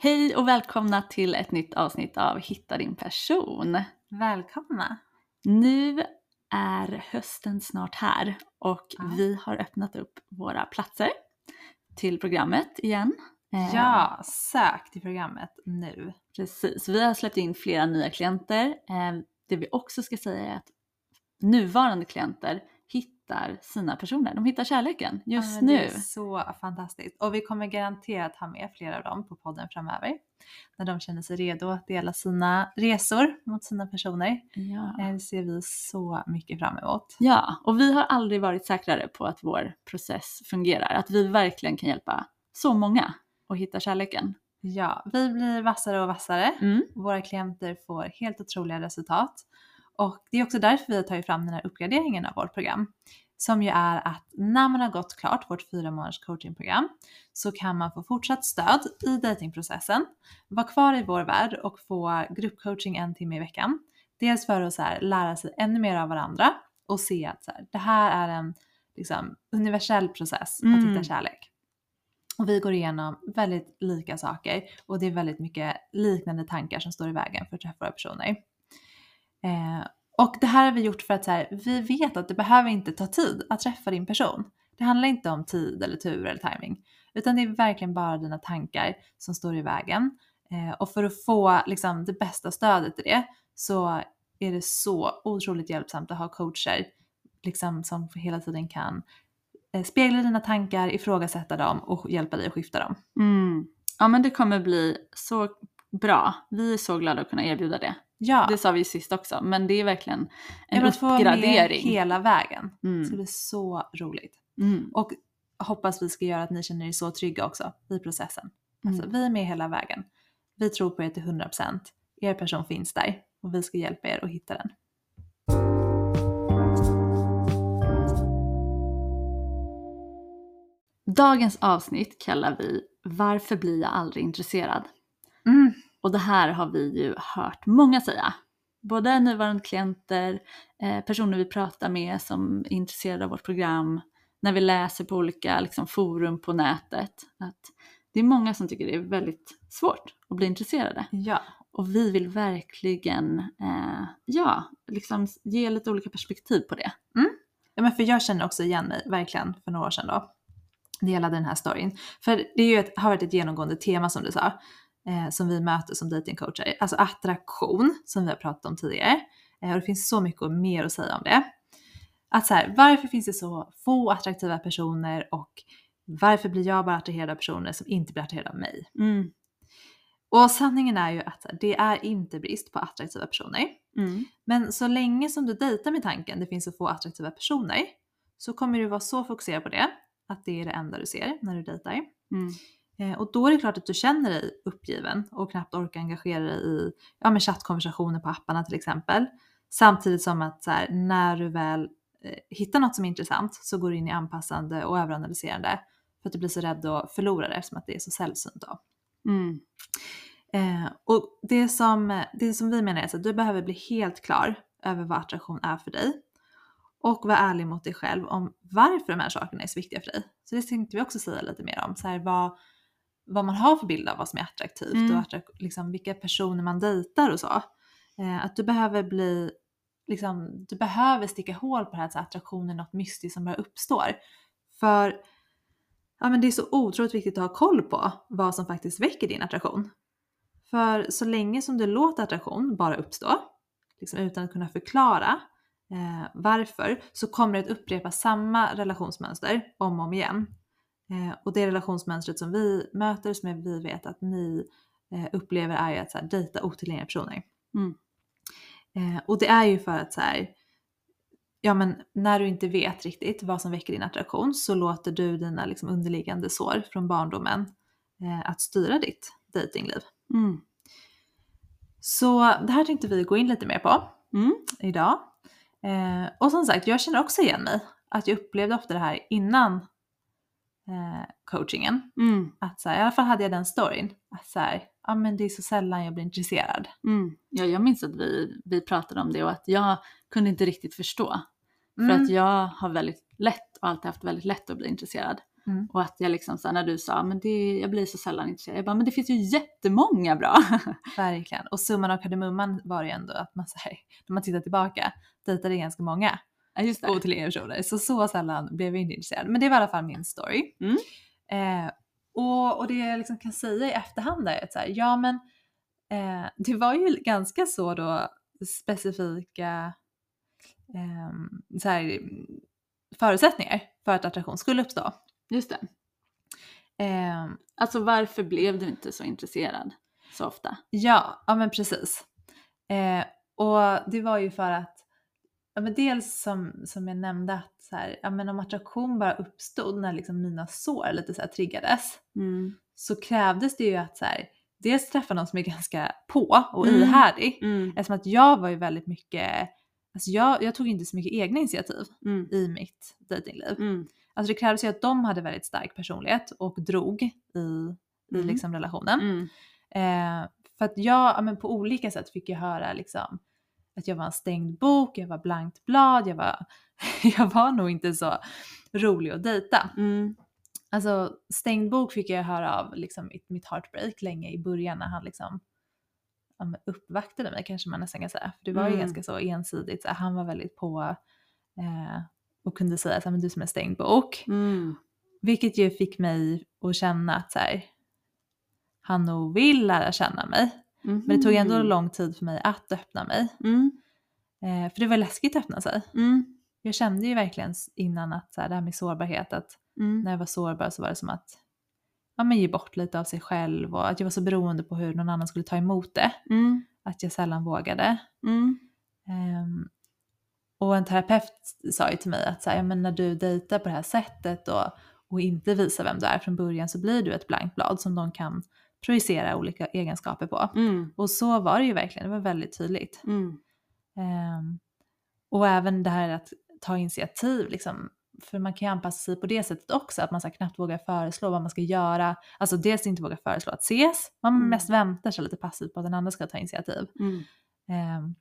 Hej och välkomna till ett nytt avsnitt av Hitta din person. Välkomna! Nu är hösten snart här och Ja. vi har öppnat upp våra platser till programmet igen. Eh, Ja, sök till programmet nu. Precis, vi har släppt in flera nya klienter. Eh, Det vi också ska säga är att nuvarande klienter hittar sina personer. De hittar kärleken Ja, just men nu. Det är så fantastiskt. Och vi kommer garanterat ha med flera av dem på podden framöver. När de känner sig redo att dela sina resor mot sina personer. Ja. Eh, Det ser vi så mycket fram emot. ja, och vi har aldrig varit säkrare på att vår process fungerar. Att vi verkligen kan hjälpa så många att hitta kärleken. Ja, vi blir vassare och vassare. Mm. Våra klienter får helt otroliga resultat. Och det är också därför vi har tagit fram den här uppgraderingen av vårt program. Som ju är att när man har gått klart vårt fyra månaders coachingprogram så kan man få fortsatt stöd i datingprocessen, vara kvar i vår värld och få gruppcoaching en timme i veckan. Dels för att så här, lära sig ännu mer av varandra och se att så här, det här är en liksom, universell process Mm. att hitta kärlek. Och vi går igenom väldigt lika saker och det är väldigt mycket liknande tankar som står i vägen för att träffa våra personer. Eh, och det här har vi gjort för att så här, vi vet att det behöver inte ta tid att träffa din person. Det handlar inte om tid eller tur eller timing. Utan det är verkligen bara dina tankar som står i vägen. Eh, och för att få liksom, det bästa stödet i det så är det så otroligt hjälpsamt att ha coacher liksom, som hela tiden kan eh, spegla dina tankar, ifrågasätta dem och hjälpa dig att skifta dem. Mm. Ja men det kommer bli så bra. Vi är så glada att kunna erbjuda det. Ja, Det sa vi sist också, men det är verkligen en jag vill få med uppgradering. hela vägen. Det Mm. ska bli så roligt. Mm. Och hoppas vi ska göra att ni känner er så trygga också i processen. Alltså, Mm. vi är med hela vägen. Vi tror på er till 100%. Er person finns där och vi ska hjälpa er att hitta den. Dagens avsnitt kallar vi Varför blir jag aldrig intresserad? Mm. Och det här har vi ju hört många säga. Både nuvarande klienter, eh, personer vi pratar med som är intresserade av vårt program, när vi läser på olika liksom, forum på nätet. Att det är många som tycker det är väldigt svårt att bli intresserade. Ja. Och vi vill verkligen eh, ja, liksom ge lite olika perspektiv på det. ja, men för jag känner också igen mig verkligen för några år sedan då. Delade den här storyn. För det är ju ett, har varit ett genomgående tema som du sa. Eh, som vi möter som datingcoacher. Alltså attraktion som vi har pratat om tidigare. Eh, och det finns så mycket mer att säga om det. Att så här, varför finns det så få attraktiva personer och varför blir jag bara attraherad av personer som inte blir attraherade av mig? Mm. Och sanningen är ju att det är inte brist på attraktiva personer. Mm. Men så länge som du dejtar med tanken det finns så få attraktiva personer så kommer du vara så fokuserad på det att det är det enda du ser när du dejtar. Mm. Eh, och då är det klart att du känner dig uppgiven och knappt orkar engagera dig i ja, men chattkonversationer på apparna till exempel. Samtidigt som att här, när du väl eh, hittar något som är intressant så går du in i anpassande och överanalyserande för att du blir så rädd att förlora det eftersom att det är så sällsynt. Då. Mm. Eh, och det som, det som vi menar är att du behöver bli helt klar över vad attraktion är för dig. Och vara ärlig mot dig själv om varför de här sakerna är så viktiga för dig. Så det tänkte vi också säga lite mer om. Så här, vad, vad man har för bild av vad som är attraktivt Mm. och attrak- liksom, vilka personer man dejtar och så. Eh, att du behöver bli, liksom, du behöver sticka hål på det här att så här, attraktion är något mystiskt som bara uppstår. För ja, men det är så otroligt viktigt att ha koll på vad som faktiskt väcker din attraktion. För så länge som du låter attraktion bara uppstå, liksom utan att kunna förklara eh, varför, så kommer det att upprepa samma relationsmönster om och om igen. Eh, och det relationsmönstret som vi möter, som vi vet att ni eh, upplever är ju att så här, dejta otillgängliga personer. Mm. Eh, och det är ju för att så här, ja men när du inte vet riktigt vad som väcker din attraktion så låter du dina liksom, underliggande sår från barndomen eh, att styra ditt datingliv. Mm. Så det här tänkte vi gå in lite mer på Mm. idag. Eh, och som sagt, jag känner också igen mig. Att jag upplevde ofta det här innan coachingen. Mm. Att så här, i alla fall hade jag den storyn. Att så här, ja men det är så sällan jag blir intresserad. Mm. Ja, jag minns att vi, vi pratade om det och att jag kunde inte riktigt förstå. För Mm. att jag har väldigt lätt och alltid haft väldigt lätt att bli intresserad. Mm. Och att jag liksom så när du sa men det, jag blir så sällan intresserad. Jag bara men det finns ju jättemånga bra. Verkligen. Och summan av kardemumman var ju ändå att man så här, när man tittar tillbaka, dejtade ganska många just det. otillgängliga personer. Så så sällan blev jag intresserad. Men det var i alla fall min story. Mm. Eh, och, och det jag liksom kan säga i efterhand är att så här, ja men eh, det var ju ganska så då specifika ehm, så här, förutsättningar för att attraktion skulle uppstå. Just det. Ehm, Alltså varför blev du inte så intresserad så ofta? Ja, ja men precis. Eh, och det var ju för att, ja men dels som, som jag nämnde att så här, ja men om attraktion bara uppstod när liksom mina sår lite så här triggades Mm. så krävdes det ju att så här, dels träffa någon som är ganska på och Mm. ihärdig. Mm. Eftersom att jag var ju väldigt mycket, alltså jag, jag tog inte så mycket egna initiativ Mm. i mitt datingliv. Mm. Alltså det krävdes ju att de hade väldigt stark personlighet och drog i, i Mm. liksom relationen. Mm. Eh, för att jag, ja, men på olika sätt fick jag höra liksom att jag var en stängd bok, jag var blankt blad, jag var, jag var nog inte så rolig att dejta. Mm. Alltså stängd bok fick jag höra av liksom mitt, heartbreak länge i början när han liksom ja, uppvaktade mig kanske man nästan kan säga. För det var ju Mm. ganska så ensidigt, så han var väldigt på eh, och kunde säga så här, men du som är stängd bok. Mm. Vilket ju fick mig att känna att så här, han nog vill lära känna mig. Men det tog ändå lång tid för mig att öppna mig. Mm. Eh, för det var läskigt att öppna sig. Mm. Jag kände ju verkligen innan att så här, det här med sårbarhet, att Mm. när jag var sårbar så var det som att ja, men ge bort lite av sig själv och att jag var så beroende på hur någon annan skulle ta emot det. Mm. Att jag sällan vågade. Mm. Ehm, och en terapeut sa ju till mig att så här, ja, men när du dejtar på det här sättet och, och inte visar vem du är från början så blir du ett blankt blad som de kan projicera olika egenskaper på. Mm. Och så var det ju verkligen, det var väldigt tydligt. Mm. Ehm, och även det här att ta initiativ, liksom, för man kan ju anpassa sig på det sättet också, att man så knappt vågar föreslå vad man ska göra. Alltså dels inte våga föreslå att ses, man Mm. mest väntar sig lite passivt på att den andra ska ta initiativ. Ehm,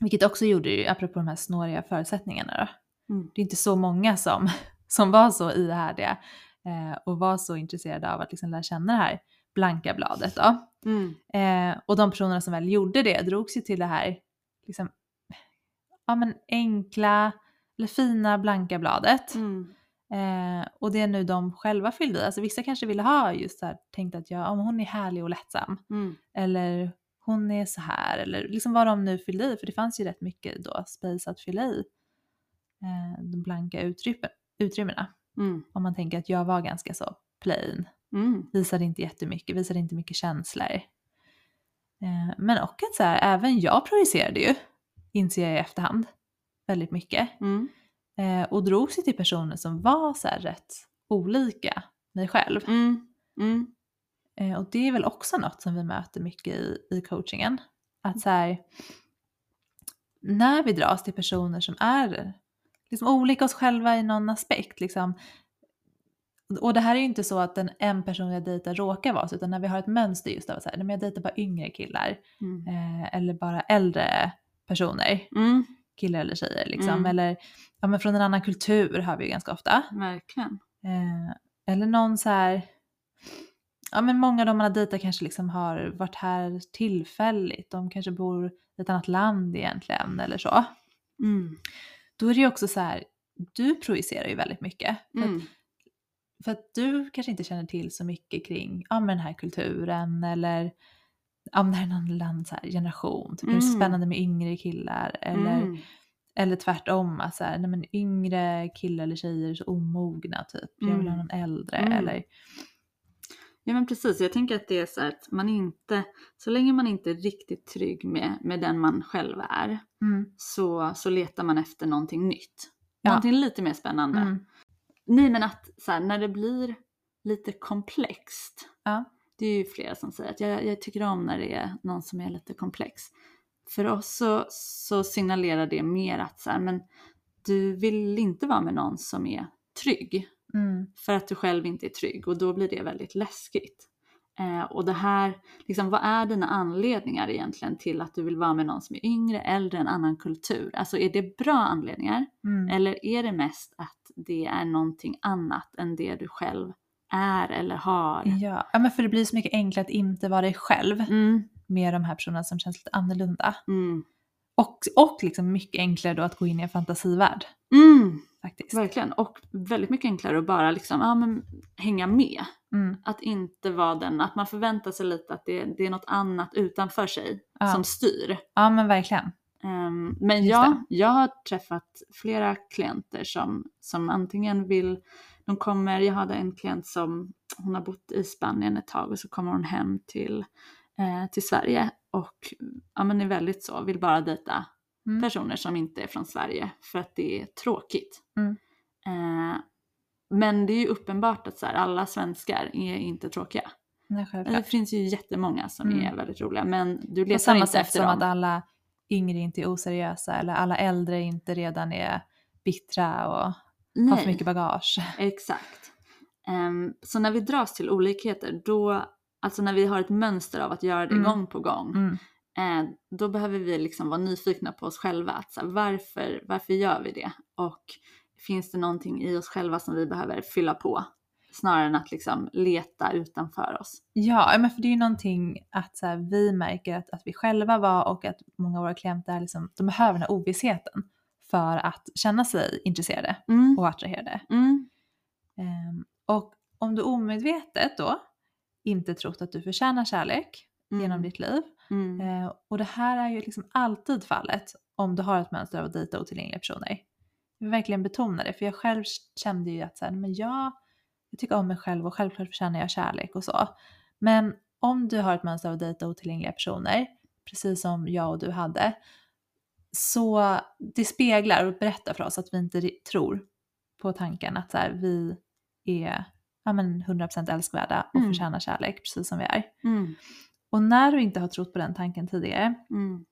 vilket också gjorde ju, apropå de här snåriga förutsättningarna då, Mm. det är inte så många som, som var så ihärdiga eh, och var så intresserade av att liksom lära känna det här blanka bladet då. Mm. Eh, och de personerna som väl gjorde det drogs ju till det här liksom, ja, men enkla eller fina blanka bladet. Mm. Eh, och det är nu de själva fyllde i. Alltså vissa kanske ville ha just här, tänkt att ja, men hon är härlig och lättsam. Mm. Eller hon är så här. Eller liksom vad de nu fyllde i. För det fanns ju rätt mycket då space att fylla i. Eh, de blanka utrymmen, utrymmena. Mm. Om man tänker att jag var ganska så plain Mm. visade inte jättemycket, visade inte mycket känslor. Eh, men och att så här, även jag projicerade ju, inser jag i efterhand, väldigt mycket. Mm. Eh, och drog sig till personer som var så här rätt olika mig själv. Mm. Mm. Eh, och det är väl också något som vi möter mycket i, i coachingen. Att så här, när vi dras till personer som är liksom olika oss själva i någon aspekt, liksom, och det här är ju inte så att en, en person jag dejtar råkar vara så, utan när vi har ett mönster just av att men jag dejtar bara yngre killar Mm. eh, eller bara äldre personer, Mm. killar eller tjejer liksom, Mm. eller ja, men från en annan kultur har vi ju ganska ofta. Verkligen. Eh, eller någon så här, ja men många av de man har dejtat kanske liksom har varit här tillfälligt, de kanske bor i ett annat land egentligen eller så. Mm. Då är det ju också så här, du projicerar ju väldigt mycket. För, Mm. att, du kanske inte känner till så mycket kring ja, men den här kulturen eller men det här är någon annan så här generation. Typ, Det är Mm. spännande med yngre killar eller, Mm. eller tvärtom. Att så här, nej, men yngre killar eller tjejer är så omogna typ. Jag vill ha Mm. någon äldre Mm. eller Ja men precis, jag tänker att det är så att man inte, så länge man inte är riktigt trygg med, med den man själv är, mm. så, så letar man efter någonting nytt. Ja. Någonting lite mer spännande. Nej men att så här, när det blir lite komplext. Ja. Det är ju flera som säger att jag, jag tycker om när det är någon som är lite komplex. För oss så, så signalerar det mer att så här, men du vill inte vara med någon som är trygg. Mm. För att du själv inte är trygg och då blir det väldigt läskigt. Eh, och det här, liksom, vad är dina anledningar egentligen till att du vill vara med någon som är yngre, äldre, en annan kultur? Alltså är det bra anledningar? Mm. Eller är det mest att det är någonting annat än det du själv är eller har? Ja. ja, men för det blir så mycket enklare att inte vara dig själv Mm, med de här personerna som känns lite annorlunda. mm, Och, och liksom mycket enklare då att gå in i en fantasivärld mm, faktiskt. verkligen. Och väldigt mycket enklare att bara liksom, ja, men, hänga med. Mm. Att inte vara den, att man förväntar sig lite att det, det är något annat utanför sig Ja. som styr. Ja men verkligen. Ehm, men Just ja, jag har träffat flera klienter som, som antingen vill, de kommer, jag hade en klient som, hon har bott i Spanien ett tag och så kommer hon hem till, eh, till Sverige och ja, men är väldigt så, vill bara dejta Mm. personer som inte är från Sverige för att det är tråkigt. Mm. Eh, men det är ju uppenbart att så här, alla svenskar är inte tråkiga. Nej, Det självklart. finns ju jättemånga som Mm. är väldigt roliga men du På letar samma inte sätt efter som dem. att alla yngre inte är oseriösa eller alla äldre inte redan är bittra och har Nej. för mycket bagage. Exakt. Ehm, så när vi dras till olikheter, då, alltså när vi har ett mönster av att göra det Mm. gång på gång, Mm. eh, då behöver vi liksom vara nyfikna på oss själva. Att, så här, varför, varför gör vi det? Och finns det någonting i oss själva som vi behöver fylla på? Snarare än att liksom leta utanför oss. Ja, men för det är ju någonting att så här, vi märker att, att vi själva var och att många av våra klienter liksom, de behöver den här ovissheten för att känna sig intresserade Mm. och attraherade. Mm. Ehm, och om du omedvetet då inte trott att du förtjänar kärlek Mm. genom ditt liv. Mm. Eh, och det här är ju liksom alltid fallet om du har ett mönster av att dejta otillgängliga personer. Vill verkligen betona det för jag själv kände ju att så här, men jag, jag tycker om mig själv och självklart förtjänar jag kärlek och så. Men om du har ett mönster av att dejta otillgängliga personer, precis som jag och du hade, så det speglar och berättar för oss att vi inte tror på tanken att så här, vi är ja, men 100% älskvärda och Mm. förtjänar kärlek precis som vi är. Mm. Och när du inte har trott på den tanken tidigare, Mm.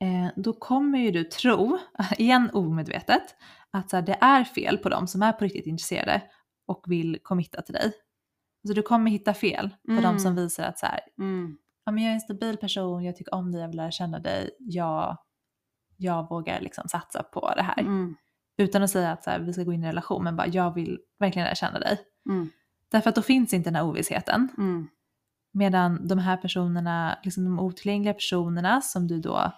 Eh, då kommer ju du tro, igen omedvetet, att här, det är fel på dem som är på riktigt intresserade och vill committa till dig. Så du kommer hitta fel på Mm. de som visar att så här, Mm. ja, men jag är en stabil person, jag tycker om dig, jag vill lära känna dig, jag, jag vågar liksom satsa på det här. Mm. Utan att säga att så här, vi ska gå in i en relation, men bara jag vill verkligen lära känna dig. Mm. Därför att då finns inte den här ovissheten. Mm. Medan de här personerna, liksom de otillgängliga personerna som du då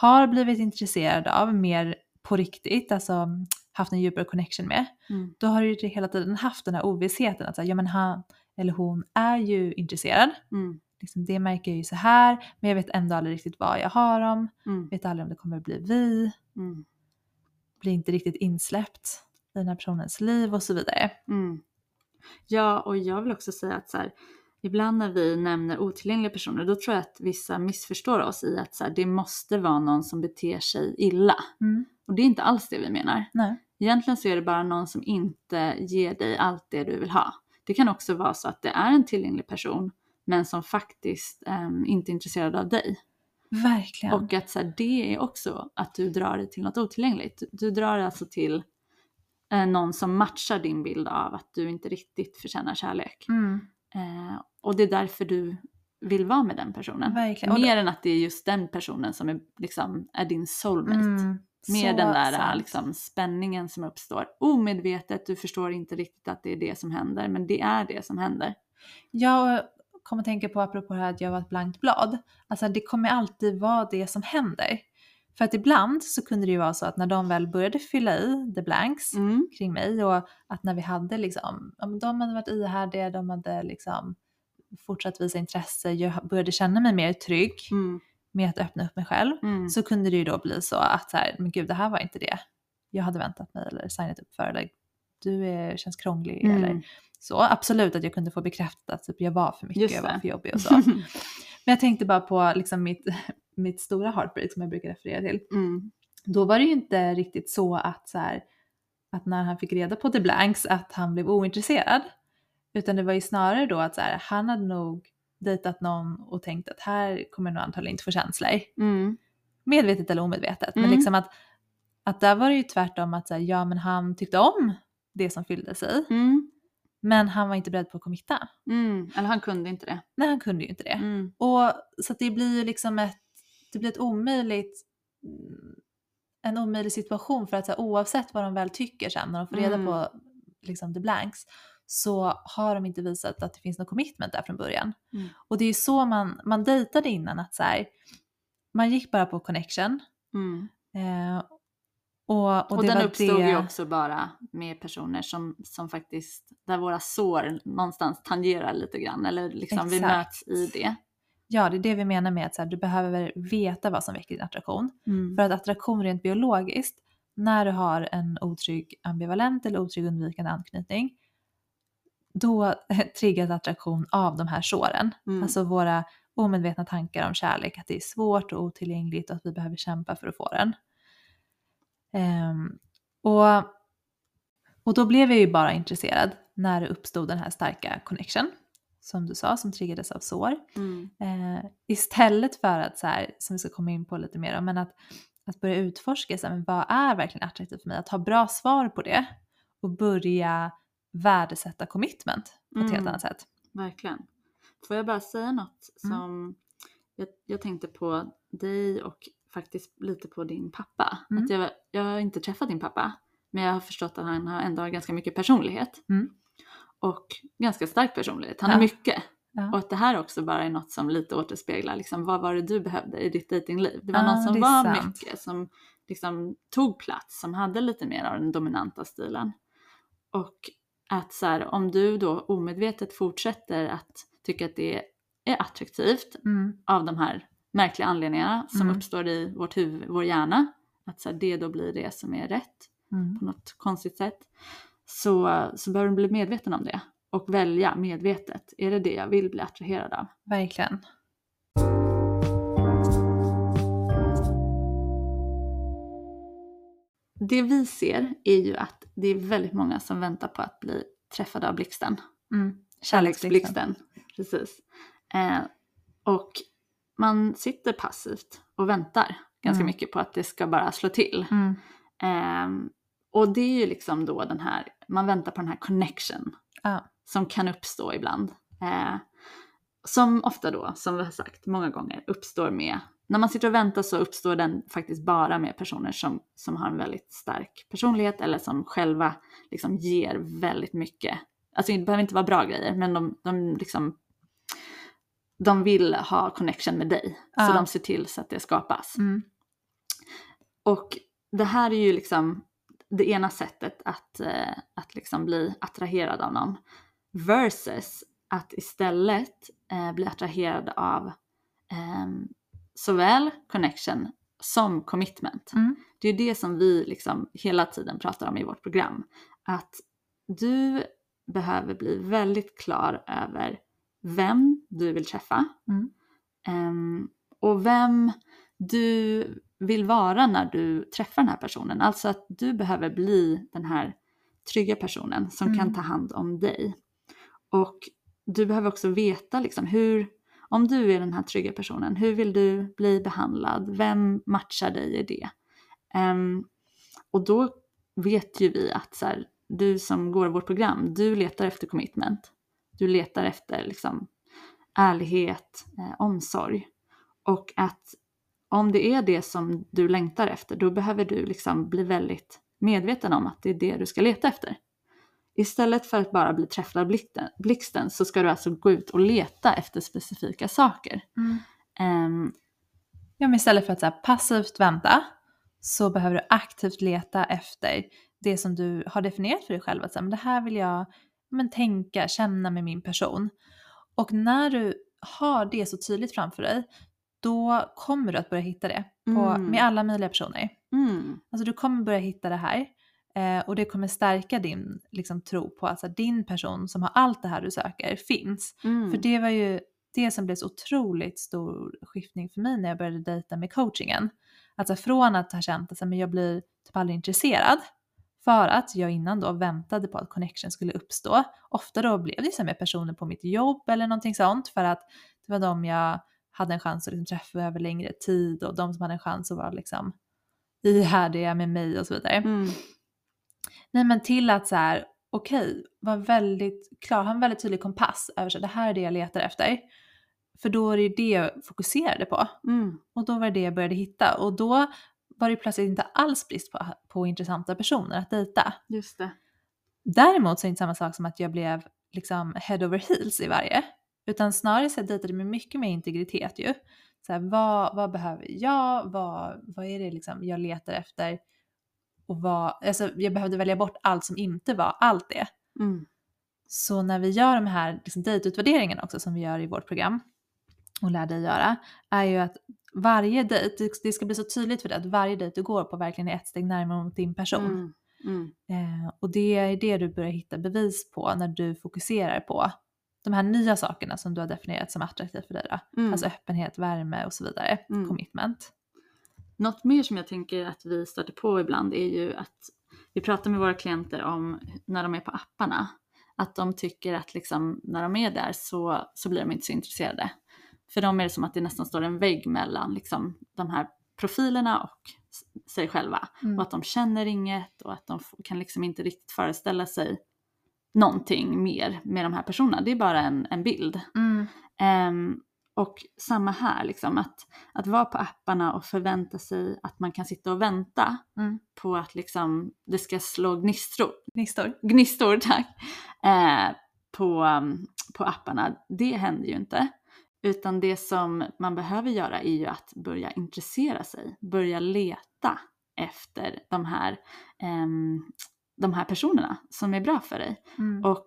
har blivit intresserad av mer på riktigt, alltså haft en djupare connection med, Mm. då har du ju hela tiden haft den här ovissheten att säga, ja men han eller hon är ju intresserad. Mm. Liksom, det märker jag ju så här, men jag vet ändå aldrig riktigt vad jag har dem, Mm. vet aldrig om det kommer bli vi, Mm. blir inte riktigt insläppt i den här personens liv och så vidare. Mm. Ja, och jag vill också säga att så här, ibland när vi nämner otillgängliga personer, då tror jag att vissa missförstår oss i att så här, det måste vara någon som beter sig illa. Mm. Och det är inte alls det vi menar. Nej. Egentligen så är det bara någon som inte ger dig allt det du vill ha. Det kan också vara så att det är en tillgänglig person, men som faktiskt ehm, inte är intresserad av dig. Verkligen. Och att så här, det är också att du drar dig till något otillgängligt. Du drar dig alltså till eh, någon som matchar din bild av att du inte riktigt förtjänar kärlek. mm. Eh, och det är därför du vill vara med den personen. Verkligen. Mer än att det är just den personen som är, liksom, är din soulmate. Mm. Med Så den där sant. liksom, spänningen som uppstår. Omedvetet, du förstår inte riktigt att det är det som händer, men det är det som händer. Jag kommer tänka på, apropå det här att jag var ett blankt blad, alltså det kommer alltid vara det som händer. För att ibland så kunde det ju vara så att när de väl började fylla i the blanks Mm. kring mig och att när vi hade liksom, ja, men de hade varit ihärdiga, de hade liksom fortsatt visa intresse, jag började känna mig mer trygg Mm. med att öppna upp mig själv, Mm. så kunde det ju då bli så att så här, men gud det här var inte det jag hade väntat mig eller signat upp för, eller du är, känns krånglig Mm. eller så. Absolut att jag kunde få bekräftat att typ, jag var för mycket, jag var för jobbig och så. Men jag tänkte bara på liksom mitt, mitt stora heartbreak som jag brukar referera till. mm. Då var det ju inte riktigt så att, så här, att när han fick reda på the blanks att han blev ointresserad. Utan det var ju snarare då att så här, han hade nog dejtat någon och tänkt att här kommer jag nog antagligen inte få känslor. Mm. Medvetet eller omedvetet. Mm. Men liksom att, att där var det ju tvärtom att så här, ja men han tyckte om det som fyllde sig. Mm. Men han var inte beredd på att committa. Mm. Eller han kunde inte det. Nej han kunde ju inte det. Mm. Och så det blir ju liksom ett, det blir ett omöjligt, mm, en omöjlig situation för att så här, oavsett vad de väl tycker sen när de får reda Mm. på liksom the blanks så har de inte visat att det finns någon commitment där från början. Mm. Och det är ju så man, man dejtade innan att så här, man gick bara på connection. Mm. Eh, och, och, Och, den uppstod det, ju också bara med personer som, som faktiskt, där våra sår någonstans tangerar lite grann. Eller liksom vi Exakt. möts i det. Ja det är det vi menar med att här, du behöver veta vad som väcker din attraktion. Mm. För att attraktion rent biologiskt, när du har en otrygg ambivalent eller otrygg undvikande anknytning, då triggas attraktion av de här såren. Mm. Alltså våra omedvetna tankar om kärlek, att det är svårt och otillgängligt och att vi behöver kämpa för att få den. Ehm, och, och då blev jag ju bara intresserad när det uppstod den här starka connection, som du sa, som triggades av sår. Mm. Eh, istället för att, så här, som vi ska komma in på lite mer om, men att, att börja utforska så här, men vad är verkligen attraktivt för mig, att ha bra svar på det och börja värdesätta commitment på ett helt Mm. annat sätt. Verkligen. Får jag bara säga något Mm. som jag, jag tänkte på dig och faktiskt lite på din pappa. Mm. Att jag, jag har inte träffat din pappa men jag har förstått att han har ändå har ganska mycket personlighet. Mm. Och ganska stark personlighet. Han Ja. har mycket. Ja. Och att det här också bara är något som lite återspeglar liksom, vad var det du behövde i ditt datingliv. Det var Ja, någon som var sant. mycket, som liksom tog plats, som hade lite mer av den dominanta stilen. Och att så här, om du då omedvetet fortsätter att tycka att det är attraktivt Mm. av de här märkliga anledningarna som Mm. uppstår i vårt huvud, vår hjärna, att så här, det då blir det som är rätt Mm. på något konstigt sätt, så, så behöver du bli medveten om det och välja medvetet. Är det det jag vill bli attraherad av? Verkligen. Det vi ser är ju att det är väldigt många som väntar på att bli träffade av blixten. Mm. Kärleksblixten. Precis. Eh, och man sitter passivt och väntar ganska Mm. mycket på att det ska bara slå till. Mm. Ehm, och det är ju liksom då den här, man väntar på den här connection Ja. som kan uppstå ibland. Eh, som ofta då, som vi har sagt många gånger, uppstår med, när man sitter och väntar så uppstår den faktiskt bara med personer som, som har en väldigt stark personlighet eller som själva liksom ger väldigt mycket. Alltså det behöver inte vara bra grejer, men de, de liksom de vill ha connection med dig. Så Ja. de ser till så att det skapas. Mm. Och det här är ju liksom det ena sättet att, eh, att liksom bli attraherad av någon. Versus att istället eh, bli attraherad av ehm, såväl connection som commitment. Mm. Det är det som vi liksom hela tiden pratar om i vårt program. Att du behöver bli väldigt klar över vem du vill träffa. Mm. Ehm, och vem du vill vara när du träffar den här personen. Alltså att du behöver bli den här trygga personen som Mm. kan ta hand om dig. Och du behöver också veta liksom hur, om du är den här trygga personen, hur vill du bli behandlad? Vem matchar dig i det? Ehm, och då vet ju vi att så här, du som går vårt program, du letar efter commitment. Du letar efter liksom ärlighet, eh, omsorg. Och att om det är det som du längtar efter, då behöver du liksom bli väldigt medveten om att det är det du ska leta efter. Istället för att bara bli träffad av blixten, så ska du alltså gå ut och leta efter specifika saker. Mm. Ehm, Ja, men istället för att här, passivt vänta så behöver du aktivt leta efter det som du har definierat för dig själv. Att så här, men det här vill jag men, tänka, känna med min person. Och när du har det så tydligt framför dig, då kommer du att börja hitta det på, Mm. med alla möjliga personer. mm, Alltså du kommer börja hitta det här eh, och det kommer stärka din liksom, tro på att så här, din person som har allt det här du söker finns. mm, För det var ju det som blev så otroligt stor skiftning för mig när jag började dejta med coachingen. Alltså från att ha känt att så här, men jag blir typ aldrig intresserad För att jag innan då väntade på att connection skulle uppstå. Ofta då blev det så med personer på mitt jobb eller någonting sånt för att det var de jag hade en chans att liksom träffa över längre tid och de som hade en chans att vara liksom ihärdiga med mig och så vidare. Mm. Nej men till att så här, okej, var väldigt klar, ha en väldigt tydlig kompass över så det här är det jag letar efter. För då är det ju det jag fokuserade på. Mm. Och då var det det jag började hitta. Och då var det plötsligt inte alls brist på, på intressanta personer att dejta. Just det. Däremot så är det inte samma sak som att jag blev liksom head over heels i varje. Utan snarare så dejtade jag med mycket mer integritet ju. Så här, vad, vad behöver jag? Vad, vad är det liksom jag letar efter? Och vad, alltså jag behövde välja bort allt som inte var allt det. Mm. Så när vi gör de här liksom, dejtutvärderingarna också som vi gör i vårt program och lär dig göra är ju att varje dejt, det- ska bli så tydligt för dig att varje dejt du går på verkligen är ett steg närmare mot din person. Mm. Mm. Eh, och det är det du börjar hitta bevis på när du fokuserar på de här nya sakerna som du har definierat som attraktivt för dig. Då. Mm. Alltså öppenhet, värme och så vidare. Mm. Commitment. Något mer som jag tänker att vi stöter på ibland är ju att vi pratar med våra klienter om när de är på apparna. Att de tycker att liksom, när de är där så, så blir de inte så intresserade. För dem är det som att det nästan står en vägg mellan liksom, de här profilerna och sig själva. Mm. Och att de känner inget och att de kan liksom inte riktigt föreställa sig någonting mer med de här personerna. Det är bara en, en bild. Mm. Ehm, och samma här, liksom, att, att vara på apparna och förvänta sig att man kan sitta och vänta Mm. på att liksom, det ska slå gnistor, Gnistor. gnistor tack, eh, på, um, på apparna. Det händer ju inte. Utan det som man behöver göra är ju att börja intressera sig, börja leta efter de här, ehm, de här personerna som är bra för dig. Mm. Och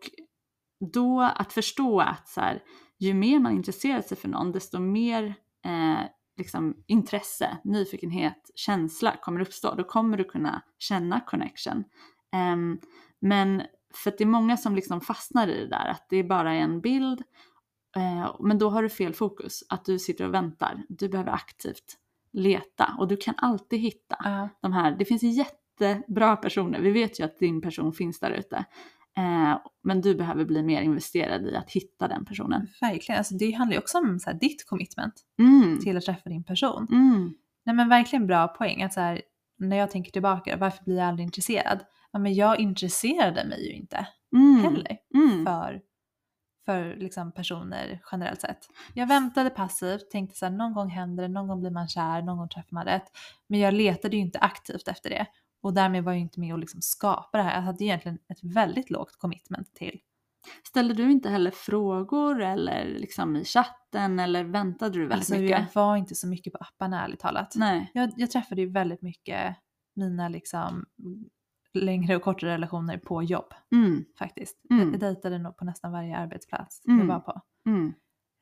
då att förstå att så här, ju mer man intresserar sig för någon, desto mer eh, liksom, intresse, nyfikenhet, känsla kommer uppstå. Då kommer du kunna känna connection. Ehm, men för att det är många som liksom fastnar i det där, att det är bara en bild. Eh, men då har du fel fokus, att du sitter och väntar. Du behöver aktivt leta och du kan alltid hitta Ja. de här, det finns jättebra personer, vi vet ju att din person finns där ute. Eh, men du behöver bli mer investerad i att hitta den personen. Verkligen. Alltså, det handlar ju också om så här, ditt commitment Mm. till att träffa din person. Mm. Nej men verkligen bra poäng. Att så här, när jag tänker tillbaka, varför blir jag aldrig intresserad? Ja, men jag intresserade mig ju inte Mm. heller Mm. för, för liksom personer generellt sett. Jag väntade passivt, tänkte så här, någon gång händer det, någon gång blir man kär, någon gång träffar man rätt. Men jag letade ju inte aktivt efter det. Och därmed var jag ju inte med och liksom skapa det här. Jag hade egentligen ett väldigt lågt commitment till. Ställde du inte heller frågor eller liksom i chatten eller väntade du väldigt Alltså mycket? jag var inte så mycket på apparna ärligt talat. Nej. Jag, jag träffade ju väldigt mycket mina liksom längre och kortare relationer på jobb Mm. faktiskt. Mm. Jag, dejtade nog på nästan varje arbetsplats Mm. jag var på. Mm.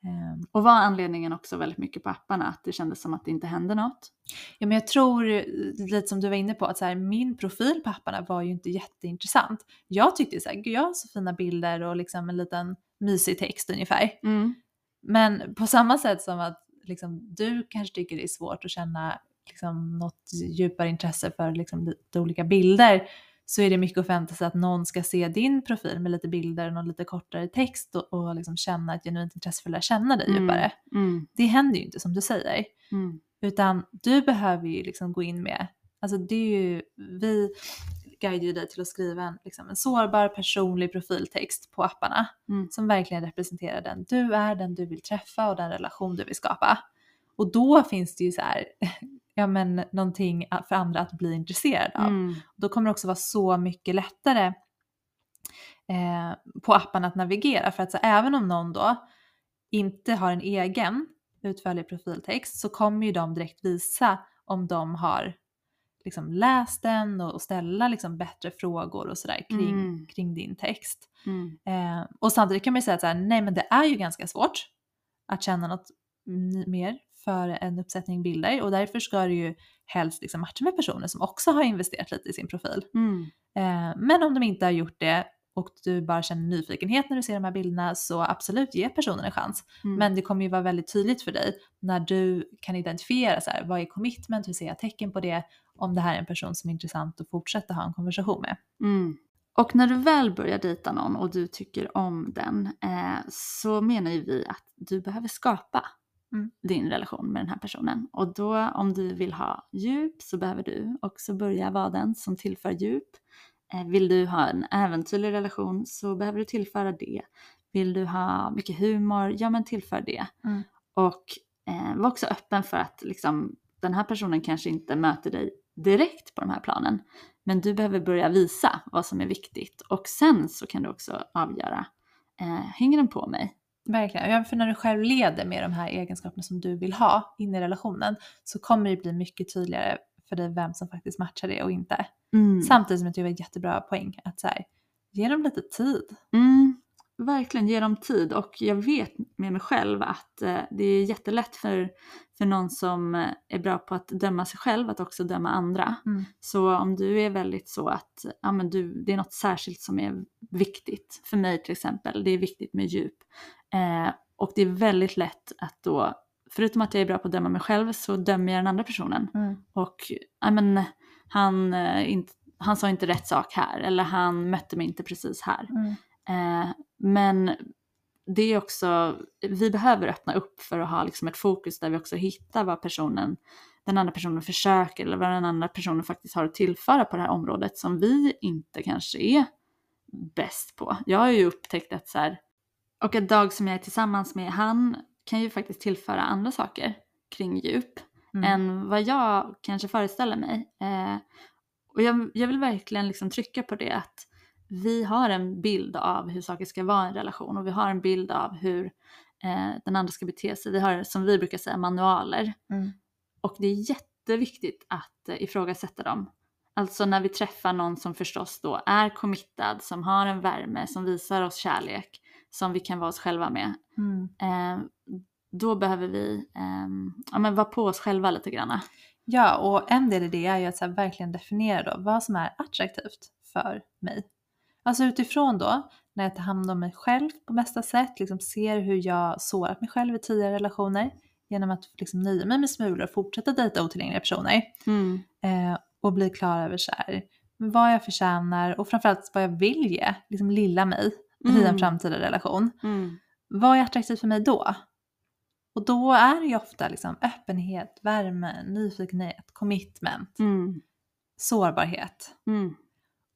Ehm, Och var anledningen också väldigt mycket på apparna att det kändes som att det inte hände något? Ja, men jag tror, eh, lite som du var inne på, att så här, min profil på apparna var ju inte jätteintressant. Jag tyckte så här, gud jag har så fina bilder och liksom en liten mysig text ungefär. Mm. Men på samma sätt som att liksom, du kanske tycker det är svårt att känna liksom, något djupare intresse för liksom, lite olika bilder så är det mycket att förvänta sig att någon ska se din profil med lite bilder och någon lite kortare text och, och liksom känna ett genuint intresse för att lära känna dig Mm. djupare. Mm. Det händer ju inte som du säger. Mm. Utan du behöver ju liksom gå in med, alltså det är ju, vi guidar ju dig till att skriva en, liksom en sårbar personlig profiltext på apparna Mm. som verkligen representerar den du är, den du vill träffa och den relation du vill skapa. Och då finns det ju så här, ja men någonting för andra att bli intresserad av. Mm. Då kommer det också vara så mycket lättare eh, på appen att navigera. För att så, även om någon då inte har en egen utförlig profiltext så kommer ju de direkt visa om de har liksom läst den och, ställa liksom bättre frågor och sådär kring, Mm. kring din text. Mm. Eh, och samtidigt kan man ju säga att så här, nej men det är ju ganska svårt att känna något mer för en uppsättning bilder och därför ska du ju helst liksom matcha med personer som också har investerat lite i sin profil. Mm. Eh, men om de inte har gjort det, och du bara känner nyfikenhet när du ser de här bilderna så absolut ge personen en chans. Mm. Men det kommer ju vara väldigt tydligt för dig när du kan identifiera så här, vad är commitment, hur ser jag tecken på det, om det här är en person som är intressant att fortsätta ha en konversation med. Mm. Och när du väl börjar dejta någon och du tycker om den eh, så menar ju vi att du behöver skapa Mm. din relation med den här personen. Och då om du vill ha djup så behöver du också börja vara den som tillför djup. Eh, vill du ha en äventyrlig relation så behöver du tillföra det. Vill du ha mycket humor, ja men tillför det. Mm. Och eh, var också öppen för att liksom, den här personen kanske inte möter dig direkt på de här planen. Men du behöver börja visa vad som är viktigt och sen så kan du också avgöra, eh, hänger den på mig? Verkligen. Ja, för när du själv leder med de här egenskaperna som du vill ha in i relationen så kommer det bli mycket tydligare för dig vem som faktiskt matchar det och inte. Mm. Samtidigt som jag tycker det var jättebra poäng att så här, ge dem lite tid. Mm, verkligen ge dem tid och jag vet med mig själv att eh, det är jättelätt för, för någon som eh, är bra på att döma sig själv att också döma andra. Mm. Så om du är väldigt så att ja, men du, det är något särskilt som är viktigt, för mig till exempel, det är viktigt med djup. Eh, och det är väldigt lätt att då, förutom att jag är bra på att döma mig själv så dömer jag den andra personen. Mm. Och ja, men, han, eh, inte, han sa inte rätt sak här eller han mötte mig inte precis här. Mm. Eh, men det är också, vi behöver öppna upp för att ha liksom ett fokus där vi också hittar vad personen, den andra personen försöker eller vad den andra personen faktiskt har att tillföra på det här området som vi inte kanske är bäst på. Jag har ju upptäckt att så här, och ett dag som jag är tillsammans med, han kan ju faktiskt tillföra andra saker kring djup Mm. än vad jag kanske föreställer mig. Eh, och jag, jag vill verkligen liksom trycka på det att vi har en bild av hur saker ska vara i en relation och vi har en bild av hur eh, den andra ska bete sig. Vi har, som vi brukar säga, manualer. Mm. Och det är jätteviktigt att eh, ifrågasätta dem. Alltså när vi träffar någon som förstås då är committad, som har en värme, som visar oss kärlek, som vi kan vara oss själva med. Mm. Eh, då behöver vi eh, ja, men vara på oss själva lite grann. Ja, och en del i det är ju att så verkligen definiera då vad som är attraktivt för mig. Alltså utifrån då, när jag tar hand om mig själv på bästa sätt, liksom ser hur jag sårat mig själv i tidigare relationer genom att liksom nöja mig med smulor och fortsätta dejta otillgängliga personer Mm. eh, och bli klar över så här, vad jag förtjänar och framförallt vad jag vill ge liksom lilla mig i en Mm. framtida relation. Mm. Vad är attraktivt för mig då? Och då är det ju ofta liksom öppenhet, värme, nyfikenhet, commitment, Mm. sårbarhet.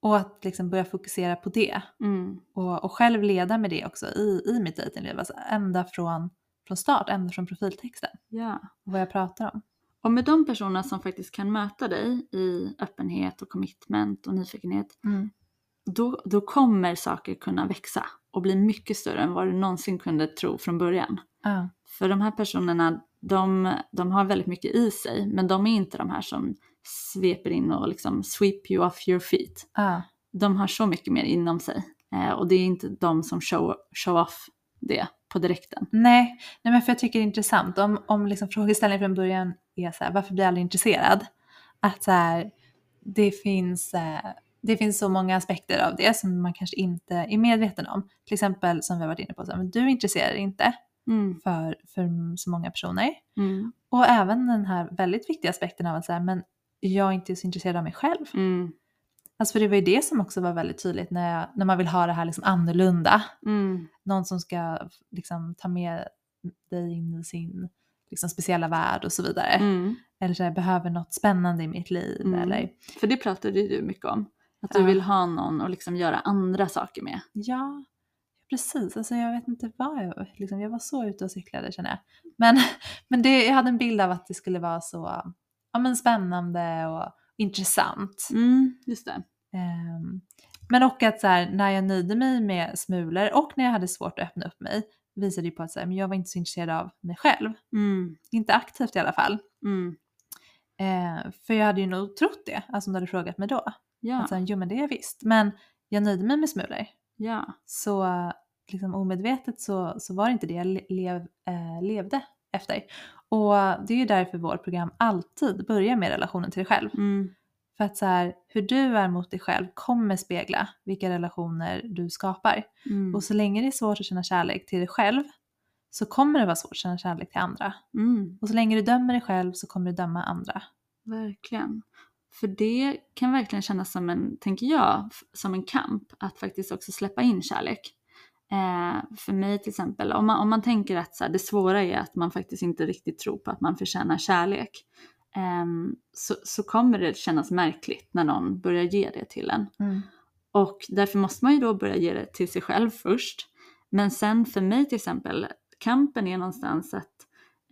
Mm. Och att liksom börja fokusera på det. Mm. Och, och själv leda med det också i, i mitt dejtingliv. Alltså ända från, från start, ända från profiltexten. Ja. Och vad jag pratar om. Och med de personerna som faktiskt kan möta dig i öppenhet och commitment och nyfikenhet, då, då kommer saker kunna växa och bli mycket större än vad du någonsin kunde tro från början. Ja. För de här personerna, de, de har väldigt mycket i sig, men de är inte de här som sveper in och liksom sweep you off your feet. Ja. De har så mycket mer inom sig eh, och det är inte de som show, show off det på direkten. Nej, nej, men för jag tycker det är intressant om, om liksom frågeställningen från början är så här, varför blir jag aldrig intresserad? Att så här, det finns, eh, det finns så många aspekter av det som man kanske inte är medveten om. Till exempel som vi har varit inne på, så här, men du intresserar dig inte Mm. för, för så många personer. Mm. Och även den här väldigt viktiga aspekten av att säga, men jag är inte så intresserad av mig själv. Mm. Alltså för det var ju det som också var väldigt tydligt när, jag, när man vill ha det här liksom annorlunda. Mm. Någon som ska liksom ta med dig in i sin liksom speciella värld och så vidare. Mm. Eller så här, behöver något spännande i mitt liv. Mm. Eller, För det pratade ju du mycket om. Att du Ja. vill ha någon att liksom göra andra saker med. ja, precis. Alltså jag vet inte vad jag... Liksom, jag var så ute och cyklade känner jag. Men, men det, jag hade en bild av att det skulle vara så ja, men spännande och intressant. Mm, just det. Ehm, men och att så här, när jag nöjde mig med smulor och när jag hade svårt att öppna upp mig visade ju på att så här, men jag var inte så intresserad av mig själv. Mm. Inte aktivt i alla fall. Mm. Eh, för jag hade ju nog trott det, alltså om du hade frågat mig då. Ja. Att så här, jo men det är jag visst. Men jag nöjde mig med smulor. Ja. Så liksom omedvetet så, så var det inte det jag le- lev, eh, levde efter. Och det är ju därför vårt program alltid börjar med relationen till dig själv. Mm. För att så här, hur du är mot dig själv kommer spegla vilka relationer du skapar. Mm. Och så länge det är svårt att känna kärlek till dig själv så kommer det vara svårt att känna kärlek till andra. Mm. Och så länge du dömer dig själv så kommer du döma andra. Verkligen. För det kan verkligen kännas som en, tänker jag, som en kamp att faktiskt också släppa in kärlek. Eh, för mig till exempel, om man, om man tänker att så här, det svåra är att man faktiskt inte riktigt tror på att man förtjänar kärlek. ehm, så, så kommer det kännas märkligt när någon börjar ge det till en. Och därför måste man ju då börja ge det till sig själv först. Men sen för mig till exempel, kampen är någonstans att,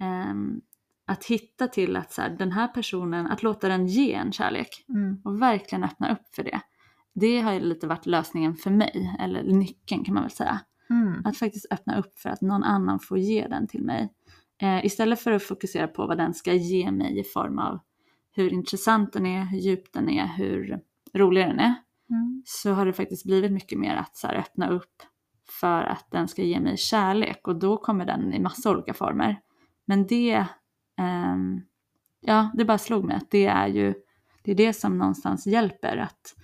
ehm, att hitta till att så här, den här personen, att låta den ge en kärlek Mm. och verkligen öppna upp för det. Det har ju lite varit lösningen för mig, eller nyckeln kan man väl säga. Mm. Att faktiskt öppna upp för att någon annan får ge den till mig. Eh, istället för att fokusera på vad den ska ge mig i form av hur intressant den är, hur djup den är, hur rolig den är Mm. så har det faktiskt blivit mycket mer att så här, öppna upp för att den ska ge mig kärlek och då kommer den i massa olika former. Men det, ja, det bara slog mig att det är ju det är det som någonstans hjälper att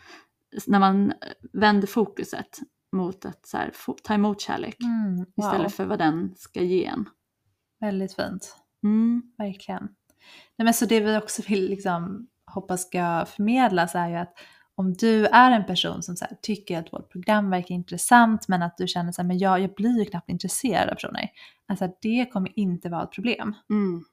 när man vänder fokuset mot att så här, ta emot kärlek Mm. Wow. istället för vad den ska ge en. Väldigt fint. Mm, Verkligen. Nej, men så det vi också vill liksom, hoppas ska förmedlas är ju att om du är en person som så här, tycker att vårt program verkar intressant men att du känner så här, men jag, jag blir ju knappt intresserad av personer. Alltså att det kommer inte vara ett problem. mm,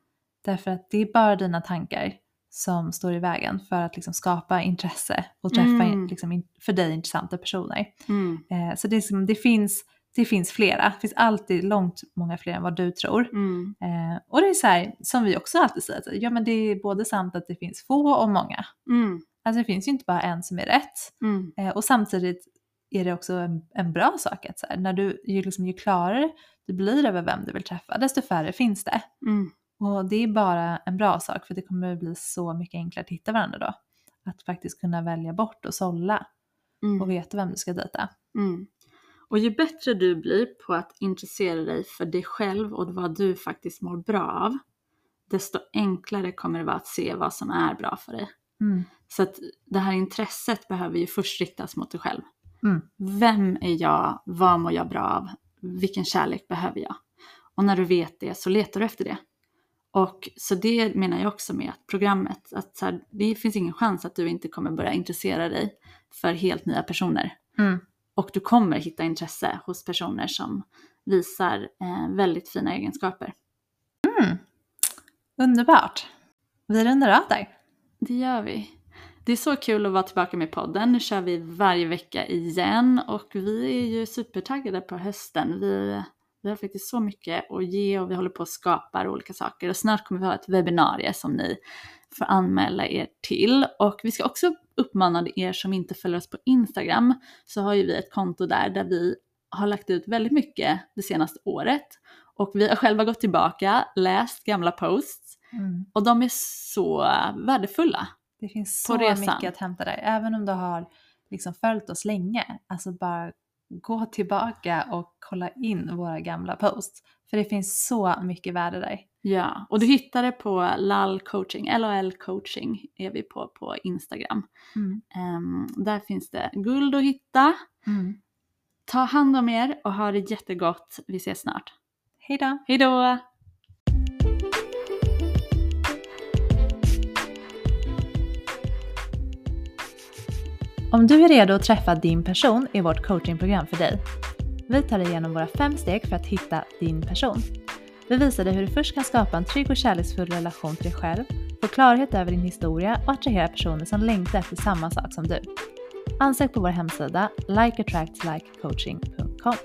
Därför att det är bara dina tankar som står i vägen för att liksom skapa intresse och träffa Mm. liksom, för dig intressanta personer. mm, Eh, så det, är som, det, finns, det finns flera, det finns alltid långt många fler än vad du tror. mm, Eh, och det är så här, som vi också alltid säger, att, ja men det är både sant att det finns få och många. mm, Alltså det finns ju inte bara en som är rätt. mm, Eh, och samtidigt är det också en, en bra sak att så här, när du, ju, liksom, ju klarare du blir över vem du vill träffa, desto färre finns det. Och det är bara en bra sak för det kommer bli så mycket enklare att hitta varandra då. Att faktiskt kunna välja bort och sålla mm. och veta vem du ska dejta. Mm. Och ju bättre du blir på att intressera dig för dig själv och vad du faktiskt mår bra av, desto enklare kommer det vara att se vad som är bra för dig. Mm. Så att det här intresset behöver ju först riktas mot dig själv. Mm. Vem är jag? Vad mår jag bra av? Vilken kärlek behöver jag? Och när du vet det så letar du efter det. Och så det menar jag också med att programmet, att så här, det finns ingen chans att du inte kommer börja intressera dig för helt nya personer. Mm. Och du kommer hitta intresse hos personer som visar eh, väldigt fina egenskaper. Underbart! Vi rundar av där. Det gör vi. Det är så kul att vara tillbaka med podden. Nu kör vi varje vecka igen och vi är ju supertaggade på hösten. Vi, vi har faktiskt så mycket att ge och vi håller på att skapa olika saker och snart kommer vi ha ett webbinarie som ni får anmäla er till. Och vi ska också uppmana er som inte följer oss på Instagram så har ju vi ett konto där där vi har lagt ut väldigt mycket det senaste året och vi har själva gått tillbaka, läst gamla posts Mm. och de är så värdefulla. Det finns så mycket att hämta där. Även om du har liksom följt oss länge. Alltså bara gå tillbaka och kolla in våra gamla posts. För det finns så mycket värde där. Ja, och du hittar det på LAL coaching, LOL coaching är vi på på Instagram. Mm. Ehm, där finns det guld att hitta. Mm. Ta hand om er och ha det jättegott. Vi ses snart. Hej då! Hej då! Om du är redo att träffa din person är vårt coachingprogram för dig. Vi tar dig igenom våra fem steg för att hitta din person. Vi visar dig hur du först kan skapa en trygg och kärleksfull relation till dig själv, få klarhet över din historia och attrahera personer som längtar efter samma sak som du. Ansök på vår hemsida likeattractslikecoaching.com.